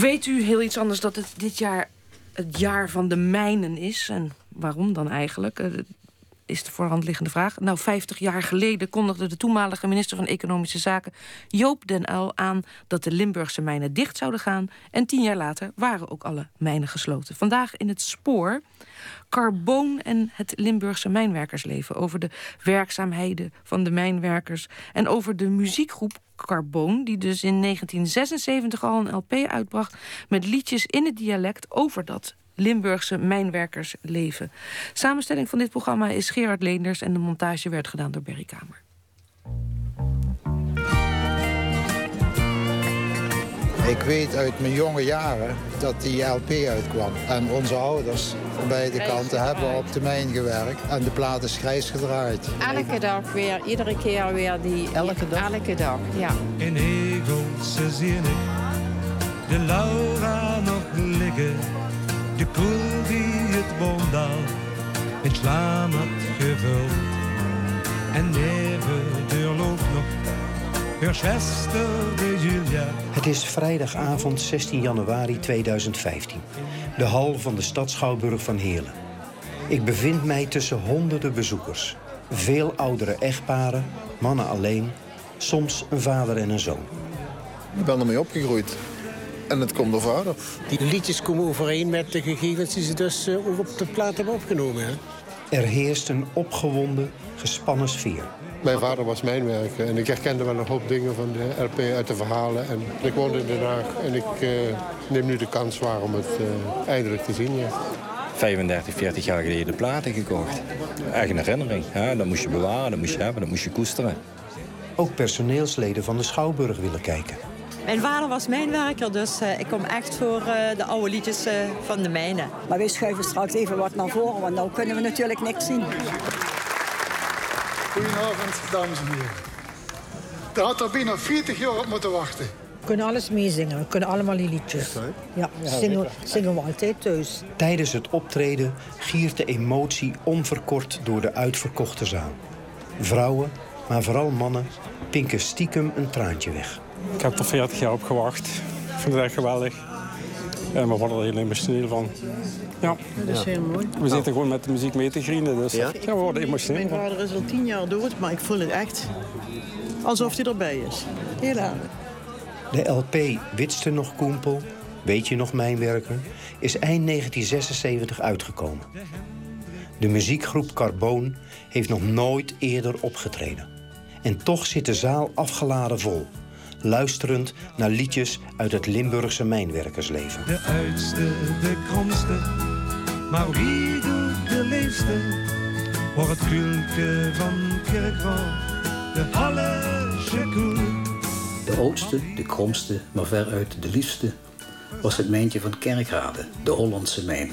Weet u heel iets anders dat het dit jaar het jaar van de mijnen is? En waarom dan eigenlijk? Is de voorhand liggende vraag. Nou, 50 jaar geleden kondigde de toenmalige minister van Economische Zaken Joop den Uyl aan dat de Limburgse mijnen dicht zouden gaan. En tien jaar later waren ook alle mijnen gesloten. Vandaag in het spoor Carboon en het Limburgse mijnwerkersleven. Over de werkzaamheden van de mijnwerkers. En over de muziekgroep Carboon, die dus in 1976 al een LP uitbracht met liedjes in het dialect over dat Limburgse mijnwerkersleven. Samenstelling van dit programma is Gerard Leenders en de montage werd gedaan door Berry Kamer. Ik weet uit mijn jonge jaren dat die LP uitkwam. En onze ouders van beide kanten hebben op de mijn gewerkt. En de plaat is grijs gedraaid. Elke dag weer, iedere keer weer die... Elke dag? Elke dag, ja. In Egelse zie ik de Laura nog liggen. De poel die het boomdal in slaam had gevuld. En neven de nog het is vrijdagavond 16 januari 2015. De hal van de stad Schouwburg van Heerlen. Ik bevind mij tussen honderden bezoekers. Veel oudere echtparen, mannen alleen, soms een vader en een zoon. Ik ben ermee opgegroeid. En het komt door vader. Die liedjes komen overeen met de gegevens die ze dus uh, op de plaat hebben opgenomen. Hè? Er heerst een opgewonden, gespannen sfeer. Mijn vader was mijnwerker en ik herkende wel een hoop dingen van de LP uit de verhalen. En ik woonde in Den Haag en ik uh, neem nu de kans waar om het uh, eindelijk te zien. Ja. 35, 40 jaar geleden de platen gekocht. Eigen herinnering. Ja, dat moest je bewaren, dat moest je hebben, dat moest je koesteren. Ook personeelsleden van de Schouwburg willen kijken. Mijn vader was mijnwerker, dus uh, ik kom echt voor uh, de oude liedjes uh, van de mijnen. Maar wij schuiven straks even wat naar voren, want nu kunnen we natuurlijk niks zien. Goedenavond, dames en heren. Daar had er bijna 40 jaar op moeten wachten. We kunnen alles meezingen. We kunnen allemaal die liedjes. Ja, zingen, zingen we altijd thuis. Tijdens het optreden giert de emotie onverkort door de uitverkochte zaal. Vrouwen, maar vooral mannen, pinken stiekem een traantje weg. Ik heb er 40 jaar op gewacht. Ik vind het echt geweldig. En we worden er heel emotioneel van. Ja. Dat is heel mooi. We zitten gewoon met de muziek mee te grienen. Dus ja? we worden emotioneel Mijn vader is al tien jaar dood, maar ik voel het echt alsof hij erbij is. Heel erg. De LP Witste nog Koempel, Weet je nog Mijnwerker... is eind 1976 uitgekomen. De muziekgroep Carboon heeft nog nooit eerder opgetreden. En toch zit de zaal afgeladen vol luisterend naar liedjes uit het Limburgse mijnwerkersleven. De uitste, de kromste, maar wie doet de leefste? Voor het kulke van Kerkrouw, de koel. De oudste, de kromste, maar veruit de liefste was het mijntje van Kerkrade, de Hollandse mijn.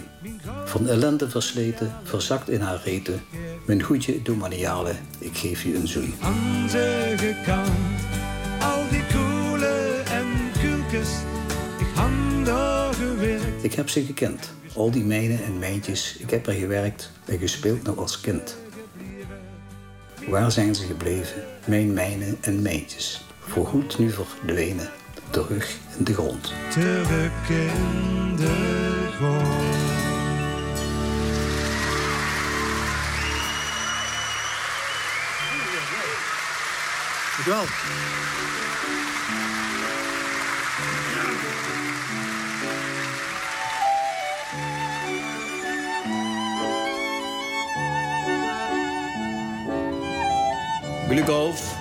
Van ellende versleten, verzakt in haar reten. Mijn goedje, doe maniale, ik geef je een zoen. Aan de kant Ik heb ze gekend, al die mijnen en mijntjes. Ik heb er gewerkt en gespeeld nog als kind. Waar zijn ze gebleven, mijn mijnen en mijntjes? Voorgoed nu verdwenen, terug in de grond. Terug in de grond. Wel. Glukhof,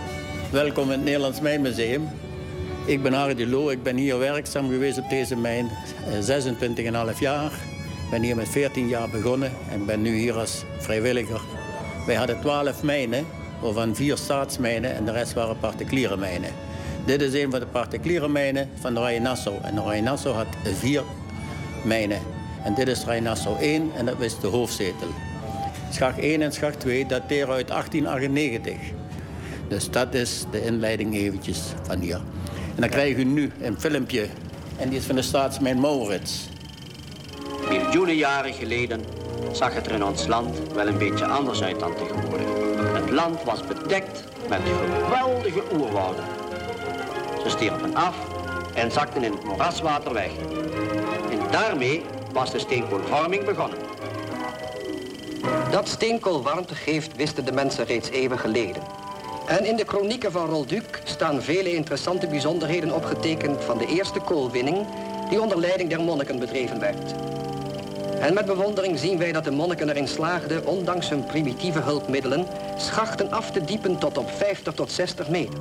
welkom in het Nederlands Mijnmuseum. Ik ben Hardy Loo, ik ben hier werkzaam geweest op deze mijn 26,5 jaar. Ik ben hier met 14 jaar begonnen en ben nu hier als vrijwilliger. Wij hadden 12 mijnen, waarvan vier staatsmijnen en de rest waren particuliere mijnen. Dit is een van de particuliere mijnen van Rij Nassau. En Rij Nassau had vier mijnen. En dit is Rij Nassau 1 en dat is de hoofdzetel. Schacht 1 en schacht 2 dateren uit 1898. Dus dat is de inleiding eventjes van hier. En dan krijg u nu een filmpje. En die is van de staatsmijn Maurits. Miljoenen jaren geleden zag het er in ons land wel een beetje anders uit dan tegenwoordig. Het land was bedekt met geweldige oerwouden. Ze stierven af en zakten in het moeraswater weg. En daarmee was de steenkoolvorming begonnen. Dat steenkool warmte geeft wisten de mensen reeds eeuwen geleden. En in de kronieken van Rolduc staan vele interessante bijzonderheden opgetekend van de eerste koolwinning die onder leiding der monniken bedreven werd. En met bewondering zien wij dat de monniken erin slaagden, ondanks hun primitieve hulpmiddelen, schachten af te diepen tot op 50 tot 60 meter.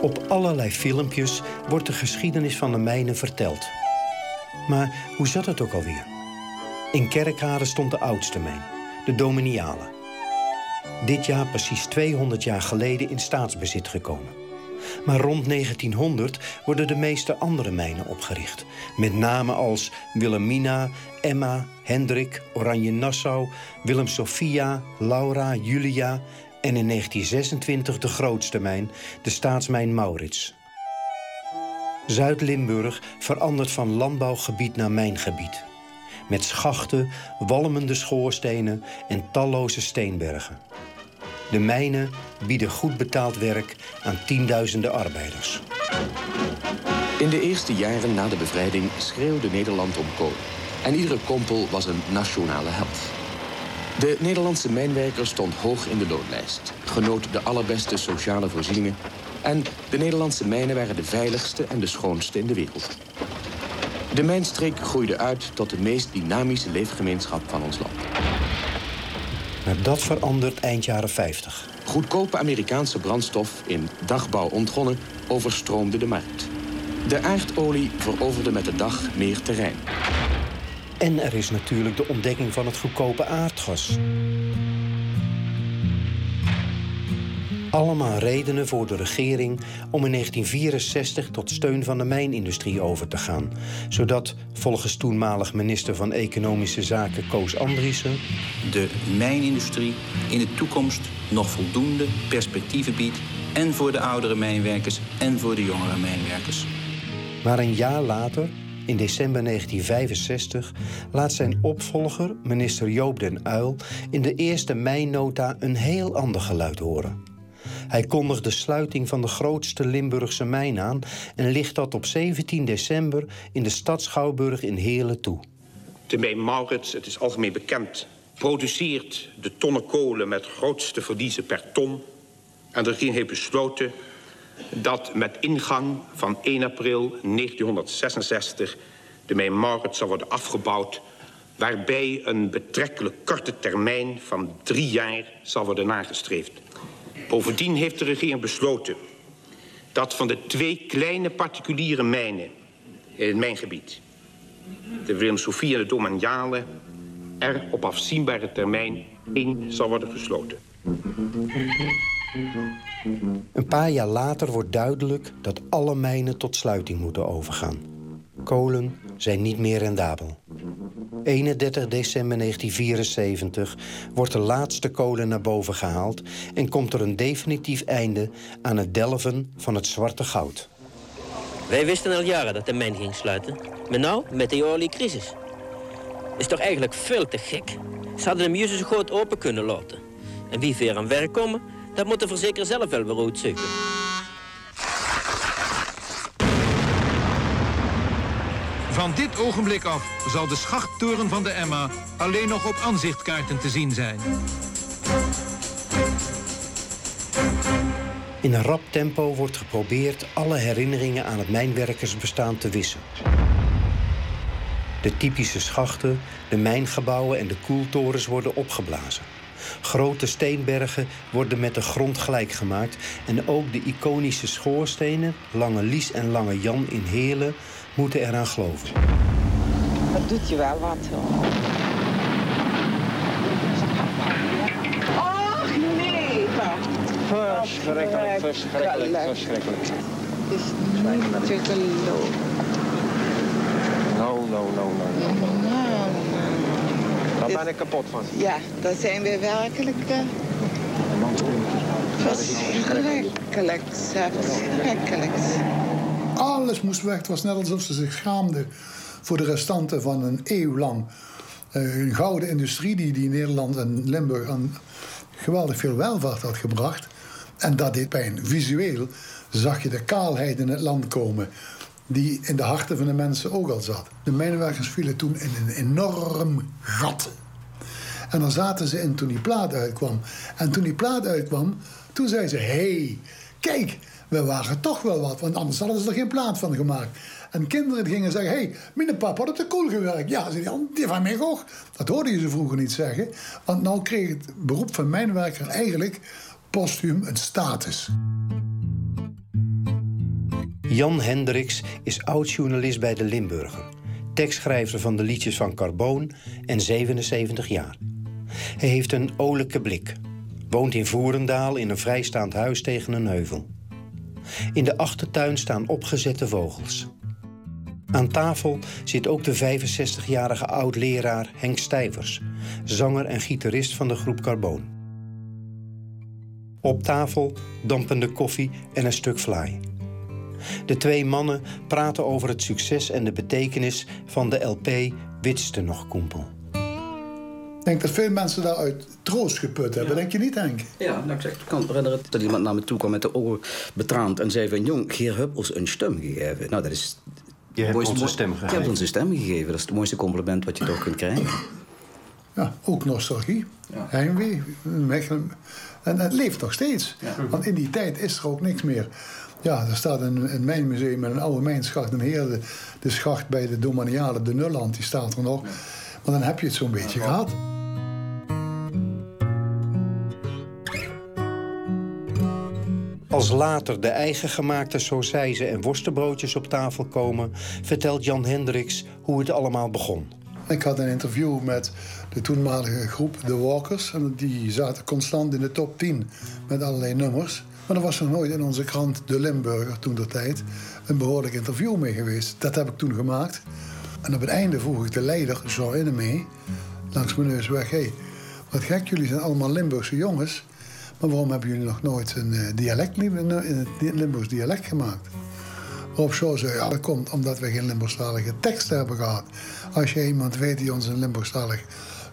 Op allerlei filmpjes wordt de geschiedenis van de mijnen verteld. Maar hoe zat het ook alweer? In Kerkrade stond de oudste mijn, de Dominiale. Dit jaar precies 200 jaar geleden in staatsbezit gekomen. Maar rond 1900 worden de meeste andere mijnen opgericht. Met namen als Wilhelmina, Emma, Hendrik, Oranje Nassau, Willem Sophia, Laura, Julia en in 1926 de grootste mijn, de staatsmijn Maurits. Zuid-Limburg verandert van landbouwgebied naar mijngebied. Met schachten, walmende schoorstenen en talloze steenbergen. De mijnen bieden goed betaald werk aan tienduizenden arbeiders. In de eerste jaren na de bevrijding schreeuwde Nederland om kool. En iedere kompel was een nationale held. De Nederlandse mijnwerker stond hoog in de loonlijst, genoot de allerbeste sociale voorzieningen en de Nederlandse mijnen waren de veiligste en de schoonste in de wereld. De mijnstreek groeide uit tot de meest dynamische leefgemeenschap van ons land. Maar dat verandert eind jaren 50. Goedkope Amerikaanse brandstof in dagbouw ontgonnen overstroomde de markt. De aardolie veroverde met de dag meer terrein. En er is natuurlijk de ontdekking van het goedkope aardgas. Allemaal redenen voor de regering om in 1964 tot steun van de mijnindustrie over te gaan. Zodat, volgens toenmalig minister van Economische Zaken Koos Andriessen... de mijnindustrie in de toekomst nog voldoende perspectieven biedt... en voor de oudere mijnwerkers en voor de jongere mijnwerkers. Maar een jaar later, in december 1965 laat zijn opvolger, minister Joop den Uil, in de eerste mijnnota een heel ander geluid horen. Hij kondigt de sluiting van de grootste Limburgse mijn aan en ligt dat op 17 december in de stad Schouwburg in Heerlen toe. De mijn Maurits, het is algemeen bekend, produceert de tonnen kolen met grootste verliezen per ton. En de regering heeft besloten dat met ingang van 1 april 1966 de mijn Maurits zal worden afgebouwd waarbij een betrekkelijk korte termijn van drie jaar zal worden nagestreefd. Bovendien heeft de regering besloten dat van de twee kleine particuliere mijnen in het mijngebied, de Willem Sofie en de Domaniale, er op afzienbare termijn één zal worden gesloten. Een paar jaar later wordt duidelijk dat alle mijnen tot sluiting moeten overgaan. Kolen zijn niet meer rendabel. 31 december 1974 wordt de laatste kolen naar boven gehaald en komt er een definitief einde aan het delven van het zwarte goud. Wij wisten al jaren dat de mijn ging sluiten. Maar nou, met de oliecrisis. Is toch eigenlijk veel te gek? Ze hadden hem juist zo groot open kunnen laten. En wie weer aan werk komen, dat moet de verzekeraar zelf wel weer uitzoeken. Van dit ogenblik af zal de schachttoren van de Emma alleen nog op aanzichtkaarten te zien zijn. In een rap tempo wordt geprobeerd alle herinneringen aan het mijnwerkersbestaan te wissen. De typische schachten, de mijngebouwen en de koeltorens worden opgeblazen. Grote steenbergen worden met de grond gelijk gemaakt en ook de iconische schoorstenen, Lange Lies en Lange Jan in Heerlen, moeten eraan geloven. Dat doet je wel wat hoor. Och nee, Verschrikkelijk, verschrikkelijk, verschrikkelijk. Het is niet te geloven. No, no, no, no. Daar ben ik kapot van. Ja, dat zijn we werkelijk uh, verschrikkelijk, verschrikkelijk. Alles moest weg. Het was net alsof ze zich schaamden voor de restanten van een eeuw lang. Uh, een gouden industrie die, die Nederland en Limburg aan geweldig veel welvaart had gebracht. En dat deed pijn. Visueel zag je de kaalheid in het land komen die in de harten van de mensen ook al zat. De mijnwerkers vielen toen in een enorm gat. En dan zaten ze in toen die plaat uitkwam. En toen die plaat uitkwam, toen zeiden ze... hey, kijk, we waren toch wel wat. Want anders hadden ze er geen plaat van gemaakt. En kinderen gingen zeggen... hé, hey, mijn papa had het cool gewerkt. Ja, zei die, die van mij ook. Dat hoorde je ze vroeger niet zeggen. Want nou kreeg het beroep van mijnwerker eigenlijk... postuum een status. Jan Hendricks is oud-journalist bij de Limburger. Tekstschrijver van de liedjes van Carboon en 77 jaar. Hij heeft een olijke blik. Woont in Voerendaal in een vrijstaand huis tegen een heuvel. In de achtertuin staan opgezette vogels. Aan tafel zit ook de 65-jarige oud-leraar Henk Stijvers, zanger en gitarist van de groep Carboon. Op tafel dampende koffie en een stuk vlaai. De twee mannen praten over het succes en de betekenis van de LP Witste nog Koempel. Ik denk dat veel mensen daaruit troost geput hebben. Denk je niet, Henk? Ja, nou, ik, zeg, ik kan me herinneren dat iemand naar me toe kwam met de ogen betraand... en zei van, jong, Geer heb ons een stem gegeven. Nou, dat is... Je hebt mooiste- onze stem Je gegeven. hebt ons een stem gegeven. Dat is het mooiste compliment wat je toch kunt krijgen. Ja, ook nostalgie. Heimwee. Mechelen. En het leeft nog steeds. Want in die tijd is er ook niks meer. Ja, er staat een, een mijnmuseum met een oude mijnschacht. Een hele, de schacht bij de Domaniale, de Nulland, die staat er nog. Maar dan heb je het zo'n beetje gehad. Als later de eigen gemaakte sausijzen en worstenbroodjes op tafel komen, vertelt Jan Hendricks hoe het allemaal begon. Ik had een interview met de toenmalige groep The Walkers. En die zaten constant in de top 10 met allerlei nummers. Maar er was nog nooit in onze krant De Limburger, toen der tijd, een behoorlijk interview mee geweest. Dat heb ik toen gemaakt. En op het einde vroeg ik de leider, Jean mee, langs mijn neus weg. Hé, wat gek, jullie zijn allemaal Limburgse jongens. Maar waarom hebben jullie nog nooit een eh, dialect, in het Limburgs dialect gemaakt? Waarop Shaw zei, ja, dat komt omdat we geen Limburgstalige teksten hebben gehad. Als je iemand weet die ons een Limburgstalig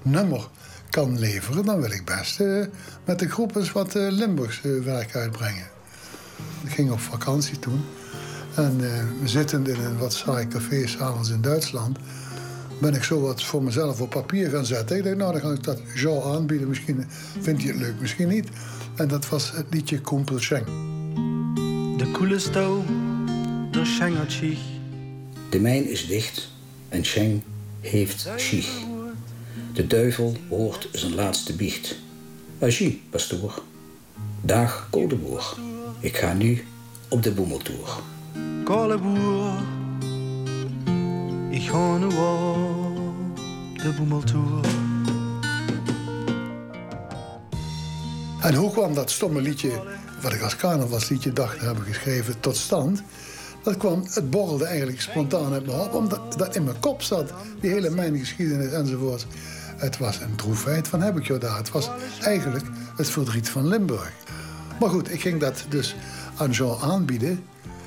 nummer kan leveren... dan wil ik best eh, met de groep eens wat eh, Limburgs eh, werk uitbrengen. Ik ging op vakantie toen. En eh, zittend in een wat saai café s'avonds in Duitsland... ben ik zo wat voor mezelf op papier gaan zetten. Ik dacht, nou, dan ga ik dat Jean aanbieden. Misschien vindt hij het leuk, misschien niet. En dat was het liedje Kumpel Schenk. De koele stouw, de schengert zich. De mijn is dicht en Cheng heeft schiech. De duivel hoort zijn laatste biecht. Agie, pastoor. Dag, koldeboer. Ik ga nu op de boemeltoer. Kolle boer, ik ga nu op de boemeltoer. En hoe kwam dat stomme liedje, wat ik als carnavalsliedje dacht hebben geschreven, tot stand? Dat kwam, het borrelde eigenlijk spontaan uit mijn op, omdat dat in mijn kop zat. Die hele mijngeschiedenis enzovoort. Het was een droefheid van heb ik jou daar. Het was eigenlijk het verdriet van Limburg. Maar goed, ik ging dat dus aan Jean aanbieden.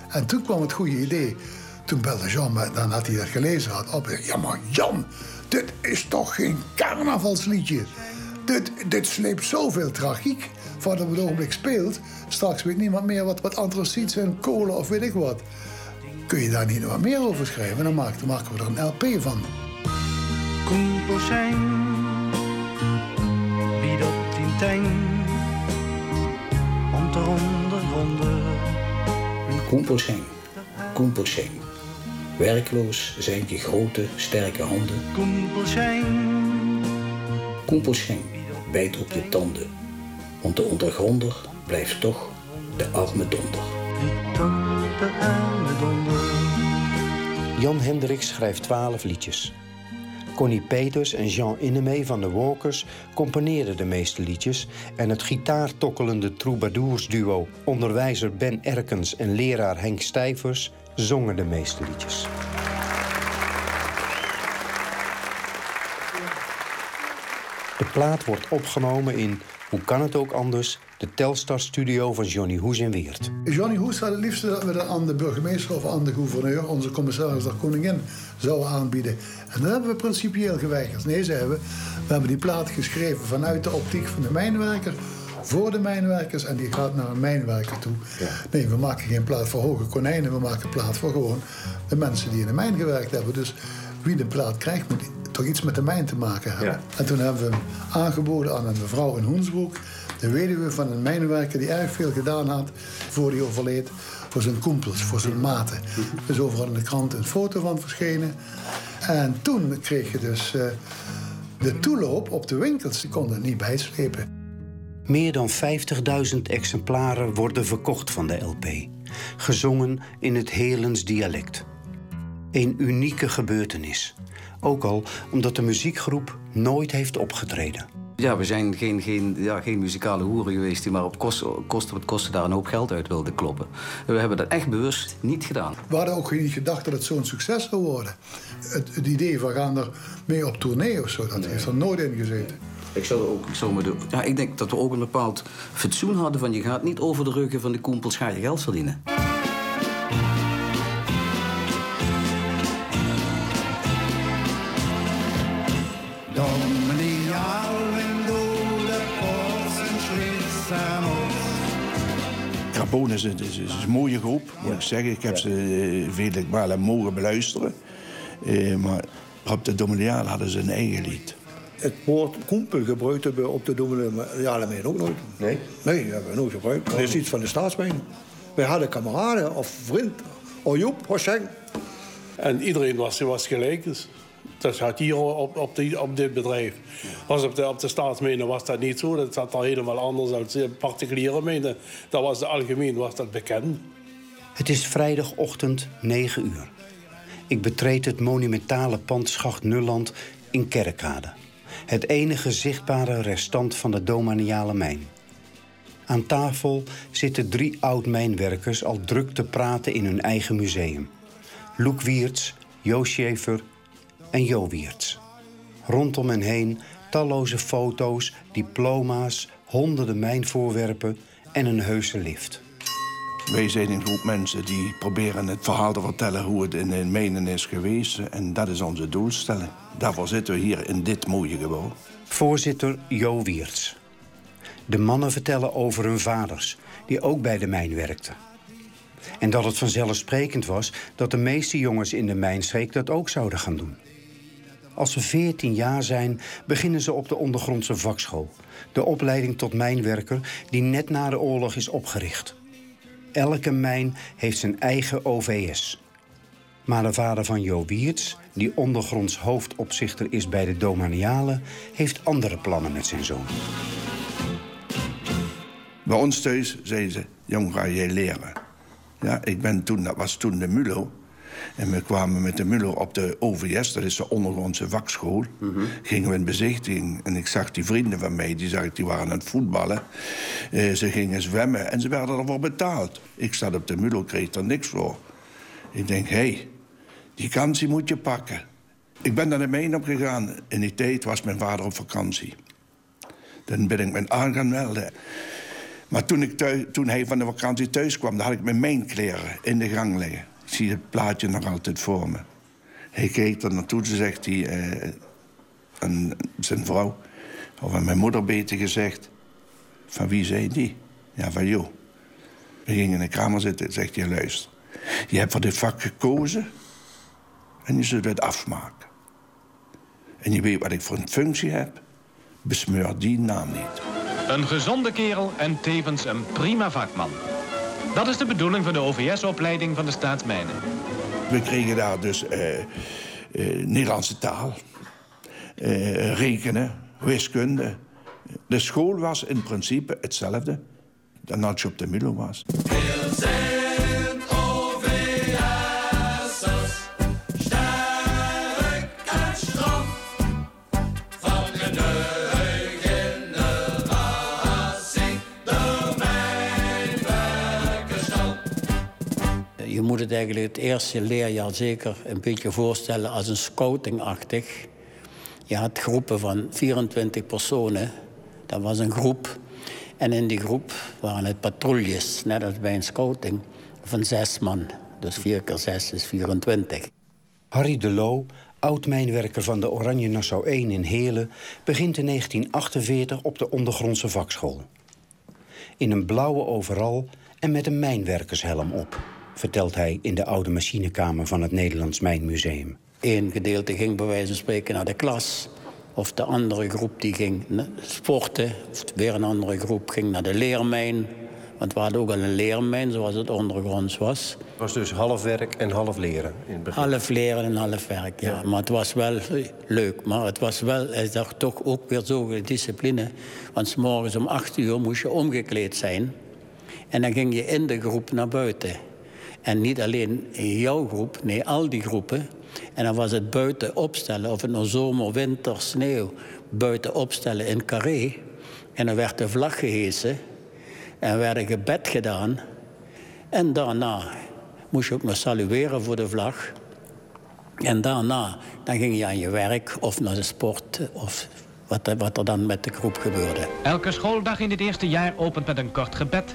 En toen kwam het goede idee. Toen belde Jean me, dan had hij dat gelezen had, op. Ja, maar Jan, dit is toch geen carnavalsliedje? Dit, dit sleept zoveel tragiek. Het op het ogenblik speelt, straks weet niemand meer wat, wat antraciet en kolen of weet ik wat. Kun je daar niet wat meer over schrijven? Dan maken, dan maken we er een LP van. Dat in teng. Om te ondergronden. Koempelscheng, Koempelscheng. Werkloos zijn je grote, sterke handen. Kumpel schenk, Koempelscheng bijt op je tanden. Want de ondergronder blijft toch de arme donder. Jan Hendricks schrijft twaalf liedjes. Connie Peters en Jean Innemee van de Walkers componeerden de meeste liedjes... en het gitaartokkelende troubadoursduo onderwijzer Ben Erkens en leraar Henk Stijvers zongen de meeste liedjes. De plaat wordt opgenomen in, hoe kan het ook anders, de Telstar Studio van Johnny Hoes in Weert. Johnny Hoes had het liefst dat we dat aan de burgemeester of aan de gouverneur, onze commissaris der koningin, zouden aanbieden. En dat hebben we principieel geweigerd. Nee, zeiden we, we hebben die plaat geschreven vanuit de optiek van de mijnwerker voor de mijnwerkers en die gaat naar een mijnwerker toe. Nee, we maken geen plaat voor hoge konijnen, we maken plaat voor gewoon de mensen die in de mijn gewerkt hebben. Dus wie de plaat krijgt, moet toch iets met de mijn te maken hebben. En toen hebben we hem aangeboden aan een mevrouw in Hoensbroek, de weduwe van een mijnwerker die erg veel gedaan had voor hij overleed voor zijn kumpels, voor zijn maten. Er is overal in de krant een foto van verschenen. En toen kreeg je dus uh, de toeloop op de winkels. Die konden het niet bijslepen. Meer dan 50.000 exemplaren worden verkocht van de LP. Gezongen in het Helens dialect. Een unieke gebeurtenis. Ook al omdat de muziekgroep nooit heeft opgetreden. Ja, we zijn geen, geen, ja, geen muzikale hoeren geweest die maar op kosten, kosten wat kosten daar een hoop geld uit wilden kloppen. We hebben dat echt bewust niet gedaan. We hadden ook niet gedacht dat het zo'n succes zou worden. Het, het, idee van gaan er mee op tournee of zo, dat heeft er nooit in gezeten. Ik zou ook, ik zou me de, ja, ik denk dat we ook een bepaald fatsoen hadden van je gaat niet over de ruggen van de koempels ga je geld verdienen. Carbon is een, is, is een mooie groep, moet ik zeggen. Ik heb ze uh, vele malen mogen beluisteren. Uh, maar op de Dominiaal hadden ze een eigen lied. Het woord koempel gebruikten we op de Dominiaal ook nooit. Nee? Nee, dat hebben we nooit gebruikt. Dat is iets van de staatsmijn. Wij hadden kameraden of vriend, of Joep. En iedereen was, was gelijk. Dus. Dat had hier op, op, die, op dit bedrijf. Was op de, op de staatsmijnen was dat niet zo. Dat zat er helemaal anders als de particuliere mijnen. Dat was de algemeen was dat bekend. Het is vrijdagochtend 9 uur. Ik betreed het monumentale pand Schacht Nulland in Kerkrade. Het enige zichtbare restant van de domaniale mijn. Aan tafel zitten drie oud-mijnwerkers al druk te praten in hun eigen museum. Loek Wiertz, Joost Schaefer en Jo Wiertz. Rondom hen heen talloze foto's, diploma's, honderden mijnvoorwerpen en een heuse lift. Wij zijn een groep mensen die proberen het verhaal te vertellen hoe het in de mijnen is geweest. En dat is onze doelstelling. Daarvoor zitten we hier in dit mooie gebouw. Voorzitter Jo Wiertz. De mannen vertellen over hun vaders, die ook bij de mijn werkten. En dat het vanzelfsprekend was dat de meeste jongens in de mijnstreek dat ook zouden gaan doen. Als ze 14 jaar zijn, beginnen ze op de ondergrondse vakschool. De opleiding tot mijnwerker die net na de oorlog is opgericht. Elke mijn heeft zijn eigen OVS. Maar de vader van Jo Wiertz, die ondergronds hoofdopzichter is bij de Domanialen, heeft andere plannen met zijn zoon. Bij ons thuis zeiden ze, jong ga je leren. Ja, ik ben toen, dat was toen de MULO. En we kwamen met de Muller op de OVS, dat is de ondergrondse vakschool. Gingen we in bezichtiging en ik zag die vrienden van mij, die, zag, die waren aan het voetballen. Eh, ze gingen zwemmen en ze werden ervoor betaald. Ik zat op de Muller, kreeg er niks voor. Ik denk, hé, hey, die kans moet je pakken. Ik ben naar de mijn opgegaan. In die tijd was mijn vader op vakantie. Dan ben ik me aan gaan melden. Maar toen, ik thuis, toen hij van de vakantie thuis kwam, dan had ik mijn mijnkleren in de gang liggen. Zie het plaatje nog altijd voor me. Hij keek er naartoe, ze zegt hij eh, aan zijn vrouw, of aan mijn moeder beter gezegd, van wie zei die? Ja, van jou. We gingen in de kamer zitten, zegt hij, luister. Je hebt voor dit vak gekozen en je zult het afmaken. En je weet wat ik voor een functie heb, besmeur die naam niet. Een gezonde kerel en tevens een prima vakman. Dat is de bedoeling van de OVS-opleiding van de staatsmijnen. We kregen daar dus uh, Nederlandse taal, uh, rekenen, wiskunde. De school was in principe hetzelfde dan als je op de Milo was. Moet het eigenlijk het eerste leerjaar zeker een beetje voorstellen als een scoutingachtig. Je had groepen van 24 personen. Dat was een groep. En in die groep waren het patrouilles, net als bij een scouting, van zes man. Dus 4 keer 6 is 24. Harry de Loo, oud-mijnwerker van de Oranje Nassau 1 in Heerlen... begint in 1948 op de ondergrondse vakschool. in een blauwe overal en met een mijnwerkershelm op, vertelt hij in de oude machinekamer van het Nederlands Mijnmuseum. Eén gedeelte ging bij wijze van spreken naar de klas. Of de andere groep die ging sporten. Of weer een andere groep ging naar de leermijn. Want we hadden ook al een leermijn, zoals het ondergronds was. Het was dus half werk en half leren in het begin. Half leren en half werk, ja. Maar het was wel leuk. Maar het was wel, hij dacht toch ook weer zo'n discipline. Want s morgens om acht uur moest je omgekleed zijn. En dan ging je in de groep naar buiten. En niet alleen jouw groep, nee, al die groepen. En dan was het buiten opstellen, of het nou zomer, winter, sneeuw, buiten opstellen in carré. En dan werd de vlag gehesen en werd een gebed gedaan. En daarna moest je ook nog salueren voor de vlag. En daarna dan ging je aan je werk of naar de sport of wat, wat er dan met de groep gebeurde. Elke schooldag in dit eerste jaar opent met een kort gebed,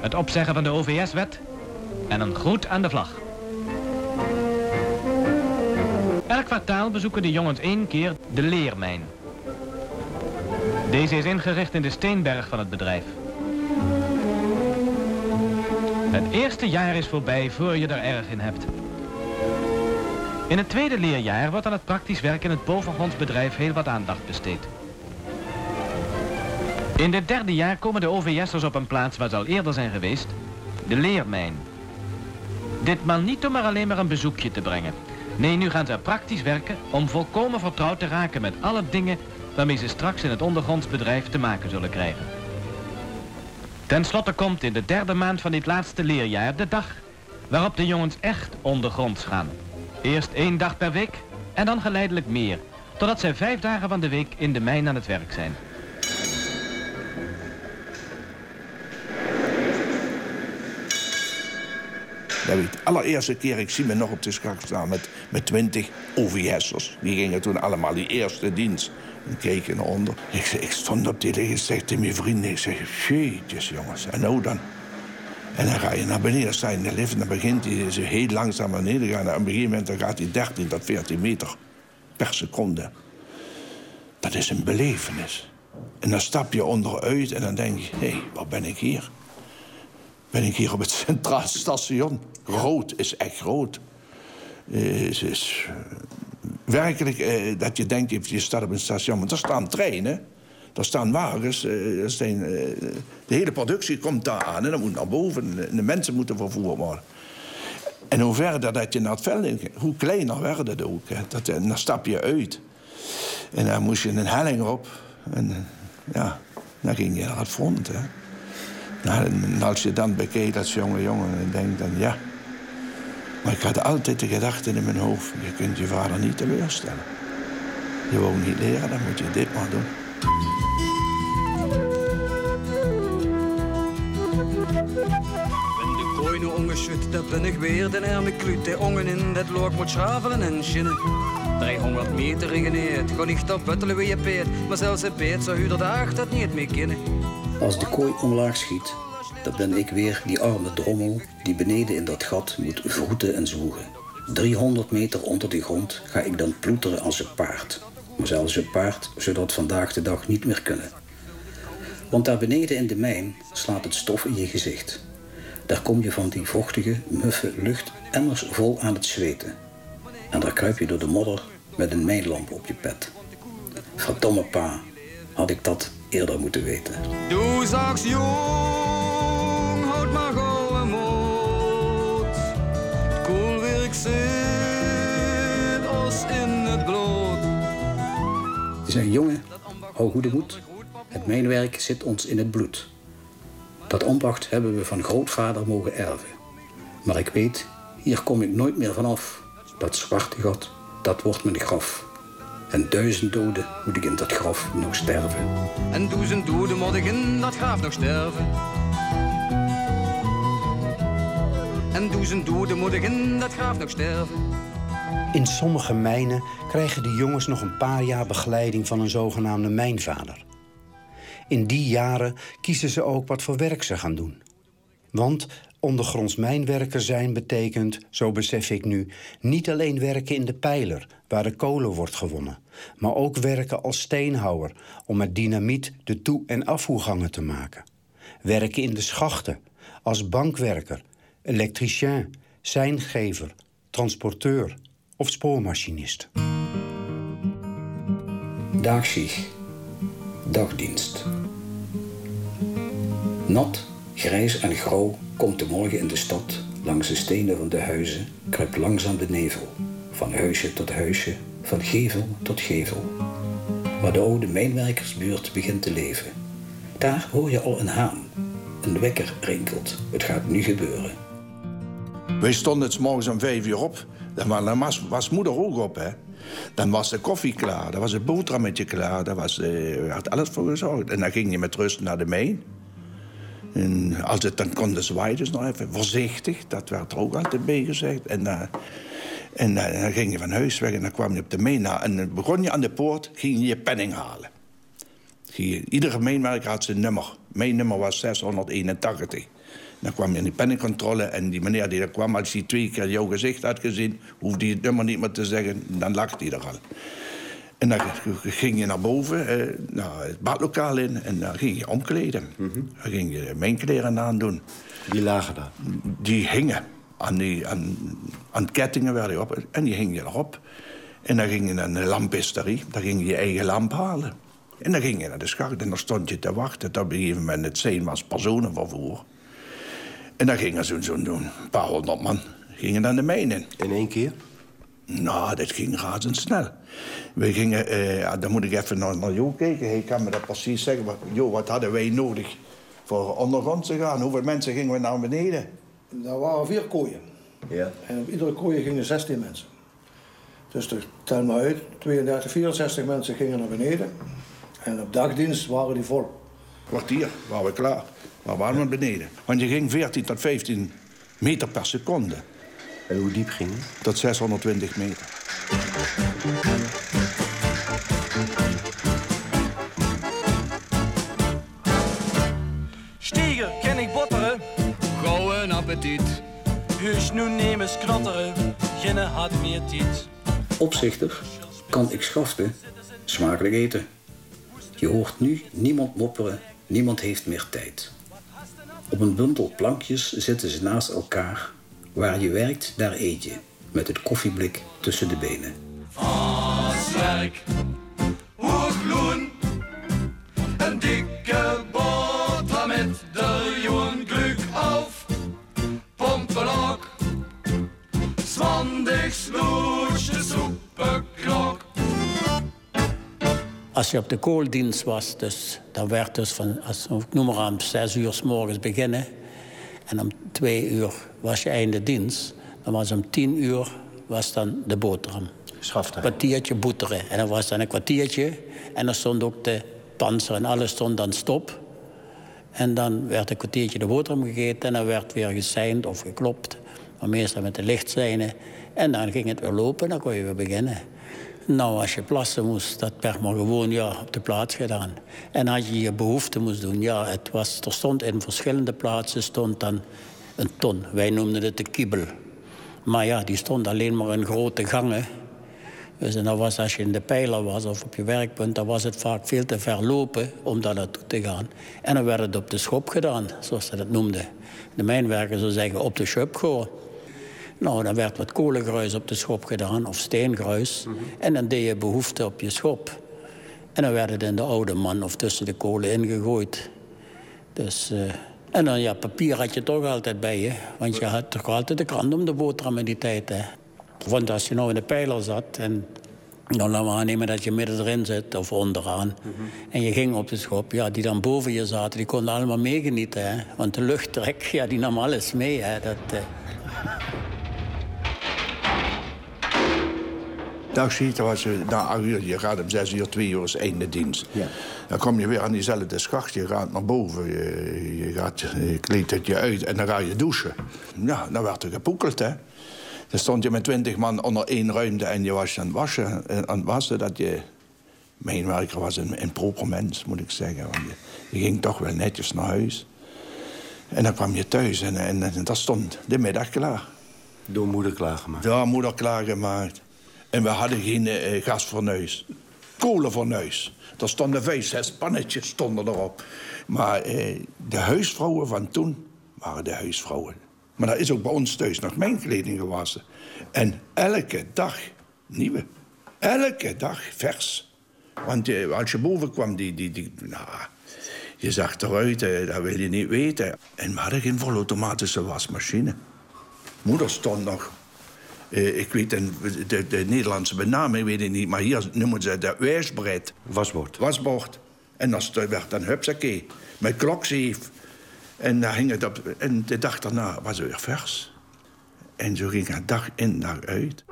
het opzeggen van de OVS-wet en een groet aan de vlag. Elk kwartaal bezoeken de jongens één keer de leermijn. Deze is ingericht in de steenberg van het bedrijf. Het eerste jaar is voorbij voor je er erg in hebt. In het tweede leerjaar wordt aan het praktisch werk in het bovengrondsbedrijf heel wat aandacht besteed. In dit derde jaar komen de OVS'ers op een plaats waar ze al eerder zijn geweest, de leermijn. Ditmaal niet om er alleen maar een bezoekje te brengen. Nee, nu gaan ze praktisch werken om volkomen vertrouwd te raken met alle dingen waarmee ze straks in het ondergrondsbedrijf te maken zullen krijgen. Ten slotte komt in de derde maand van dit laatste leerjaar de dag waarop de jongens echt ondergronds gaan. Eerst één dag per week en dan geleidelijk meer, totdat zij vijf dagen van de week in de mijn aan het werk zijn. De allereerste keer, ik zie me nog op de schak staan met, met 20 OVS'ers. Die gingen toen allemaal die eerste dienst. En keken naar onder. Ik, ik stond op die liggen, ik zeg tegen mijn vrienden, ik zeg, jeetjes jongens, en nou dan? En dan ga je naar beneden, je in de lift en dan begint hij heel langzaam naar beneden gaan. En op een gegeven moment dan gaat hij 13 tot 14 meter per seconde. Dat is een belevenis. En dan stap je onderuit en dan denk je, hé, hey, waar ben ik hier? Ben ik hier op het Centraal Station? Rood is echt rood. Eh, Het is eh, werkelijk eh, dat je denkt, je- staat op een station. Want er staan treinen, er staan wagens. de hele productie komt daar aan en dat moet naar boven. En de mensen moeten vervoerd worden. En hoe verder dat je naar het veld in, hoe kleiner werd het ook. Dat, en dan stap je uit. En dan moest je een helling op. En ja, dan ging je naar het front. Hè. Nou, en als je dan bekeek als jonge jongen, dan denk je dan ja. Maar ik had altijd de gedachte in mijn hoofd: je kunt je vader niet teleurstellen. Je wou niet leren, dan moet je dit maar doen. Nu ongeschud, dat ben ik weer de arme kluut. De ongen in dat look moet schavelen en schinnen. 300 meter geneerd, gewoon niet op buttelen wie je peet. Maar zelfs een peet zou u dat dag dat niet meer kennen. Als de kooi omlaag schiet, dan ben ik weer die arme drommel die beneden in dat gat moet vroeten en zwoegen. 300 meter onder de grond ga ik dan ploeteren als een paard. Maar zelfs een paard zou dat vandaag de dag niet meer kunnen. Want daar beneden in de mijn slaat het stof in je gezicht. Daar kom je van die vochtige, muffe lucht emmers vol aan het zweten. En daar kruip je door de modder met een mijnlamp op je pet. Verdomme pa, had ik dat eerder moeten weten. Du sagst jong, houd maar gauw moed. Koel werk zit ons in het bloed. Die zei, jongen, hou goede moed. Het mijnwerk zit ons in het bloed. Dat ambacht hebben we van grootvader mogen erven. Maar ik weet, hier kom ik nooit meer vanaf. Dat zwarte gat, dat wordt mijn graf. En duizend doden moet ik in dat graf nog sterven. En duizend doden moet ik in dat graaf nog sterven. En duizend doden moet ik in dat graaf nog sterven. In sommige mijnen krijgen de jongens nog een paar jaar begeleiding van een zogenaamde mijnvader. In die jaren kiezen ze ook wat voor werk ze gaan doen. Want ondergronds mijnwerker zijn betekent, zo besef ik nu, niet alleen werken in de pijler, waar de kolen wordt gewonnen, maar ook werken als steenhouwer om met dynamiet de toe- en afvoergangen te maken. werken in de schachten, als bankwerker, elektricien, seingever, transporteur of spoormachinist. Dagschicht, dagdienst. Nat, grijs en grauw komt de morgen in de stad langs de stenen van de huizen, kruipt langzaam de nevel. Van huisje tot huisje, van gevel tot gevel. Waar de oude mijnwerkersbuurt begint te leven. Daar hoor je al een haan. Een wekker rinkelt. Het gaat nu gebeuren. Wij stonden het morgens om vijf uur op. Dan was, moeder ook op, hè. Dan was de koffie klaar, dan was het boterhammetje klaar. Daar was, uh, had alles voor gezorgd. En dan ging je met rust naar de mijn. En als het dan kon zwaaien, dus nog even voorzichtig. Dat werd er ook altijd bij gezegd. En, uh, en uh, dan ging je van huis weg en dan kwam je op de mijn. En dan begon je aan de poort, ging je je penning halen. Iedere mijnwerker had zijn nummer. Mijn nummer was 681. Dan kwam je in die penningcontrole en die meneer die kwam... als hij twee keer jouw gezicht had gezien... hoefde hij het nummer niet meer te zeggen, dan lag hij er al. En dan ging je naar boven, eh, naar het badlokaal in... en dan ging je omkleden. Dan ging je mijn kleren aandoen. Die lagen daar? Die hingen. Aan, die, aan, aan kettingen werden op. En die hing je erop. En dan ging je naar een lampisterie. Daar ging je je eigen lamp halen. En dan ging je naar de schacht en dan stond je te wachten... tot op een gegeven moment het zijn was personenvervoer. En dan gingen zo'n zo een paar honderd man gingen dan de mijn in. In één keer? Nou, dat ging razendsnel. We gingen, eh, dan moet ik even naar, naar Jo kijken. Hij kan me dat precies zeggen. Maar, jo, wat hadden wij nodig voor ondergrond te gaan? Hoeveel mensen gingen we naar beneden? Er waren vier kooien. Ja. En op iedere kooi gingen 16 mensen. Dus tel maar uit, 32, 64 mensen gingen naar beneden. En op dagdienst waren die vol. Kwartier waren we klaar. Maar waren we beneden. Want je ging 14 tot 15 meter per seconde. En hoe diep ging het? Tot 620 meter. Stiegen, ken ik botteren? Gauw een appetiet. Huis nu neem eens knotteren, ginne had meer tijd. Opzichter, kan ik schaften, smakelijk eten. Je hoort nu niemand mopperen, niemand heeft meer tijd. Op een bundel plankjes zitten ze naast elkaar. Waar je werkt, daar eet je. Met het koffieblik tussen de benen. Aswerk, hoogloon, een dikke boterham met de jongen gluk af. Pompelok, zwandig sloesje soepenklok. Als je op de kooldienst was, dus, dan werd dus van, als, ik noem maar aan, om zes uur s morgens beginnen. En om twee uur was je einde dienst. Dan was om tien uur was dan de boterham. Een kwartiertje boeteren. En dan was dan een kwartiertje. En dan stond ook de panzer en alles stond dan stop. En dan werd een kwartiertje de boterham gegeten. En dan werd weer geseind of geklopt. Maar meestal met de lichtzijnen. En dan ging het weer lopen en dan kon je weer beginnen. Nou, als je plassen moest, dat werd maar gewoon ja, op de plaats gedaan. En als je je behoefte moest doen, ja, het was, er stond in verschillende plaatsen stond dan een ton. Wij noemden het de kiebel. Maar ja, die stond alleen maar in grote gangen. Dus en dan was, als je in de pijler was of op je werkpunt, dan was het vaak veel te ver lopen om daar naartoe te gaan. En dan werd het op de schop gedaan, zoals ze dat noemden. De mijnwerker zou zeggen op de schop gewoon. Nou, dan werd wat kolengruis op de schop gedaan, of steengruis. En dan deed je behoefte op je schop. En dan werd het in de oude man of tussen de kolen ingegooid. Dus, eh, en dan, ja, papier had je toch altijd bij je. Want je had toch altijd de krant om de boterham in die tijd, hè. Want als je nou in de pijler zat en... Dan laten we aannemen dat je midden erin zit, of onderaan. En je ging op de schop, ja, die dan boven je zaten, die konden allemaal meegenieten. Hè? Want de luchttrek, ja, die nam alles mee. Hè? Dat, eh, Dagschiet, was je na acht uur, je gaat om zes uur, twee uur is einde dienst. Dan kom je weer aan diezelfde schacht, je gaat naar boven, je, je, gaat, je kleedt het je uit en dan ga je douchen. Ja, dan werd er gepoekeld, hè. Dan stond je met twintig man onder één ruimte en je was aan het wassen. En aan het wassen dat je... Mijnwerker was een, een proper mens, moet ik zeggen. Want je, je ging toch wel netjes naar huis. En dan kwam je thuis en, en, en dat stond de middag klaar. Door moeder klaargemaakt? Ja, moeder klaargemaakt. En we hadden geen uh, gasfornuis. kolenfornuis. Er stonden vijf, zes pannetjes stonden erop. Maar eh, de huisvrouwen van toen waren de huisvrouwen. Maar dat is ook bij ons thuis nog mijn kleding gewassen. En elke dag nieuwe. Elke dag vers. Want eh, als je boven kwam, die, die, die, nou, je zag eruit, eh, dat wil je niet weten. En we hadden geen volautomatische wasmachine. Moeder stond nog. Eh, ik weet een, de, de Nederlandse benaming, weet ik niet, maar hier noemen ze dat wijsbreid. Wasbord. Wasbord. En dat werd dan hupsakee, met klokzeef. En daar hing het op. En de dag daarna was het weer vers. En zo ging het dag in, dag uit.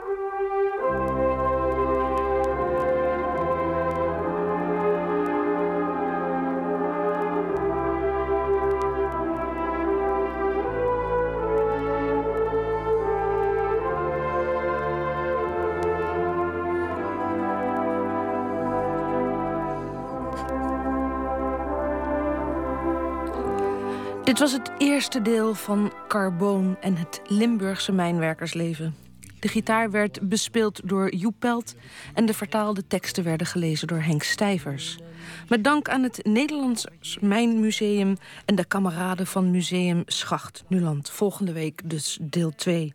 Dit was het eerste deel van Carboon en het Limburgse mijnwerkersleven. De gitaar werd bespeeld door Joep Pelt en de vertaalde teksten werden gelezen door Henk Stijvers. Met dank aan het Nederlands Mijnmuseum en de kameraden van Museum Schacht Nuland. Volgende week dus deel 2.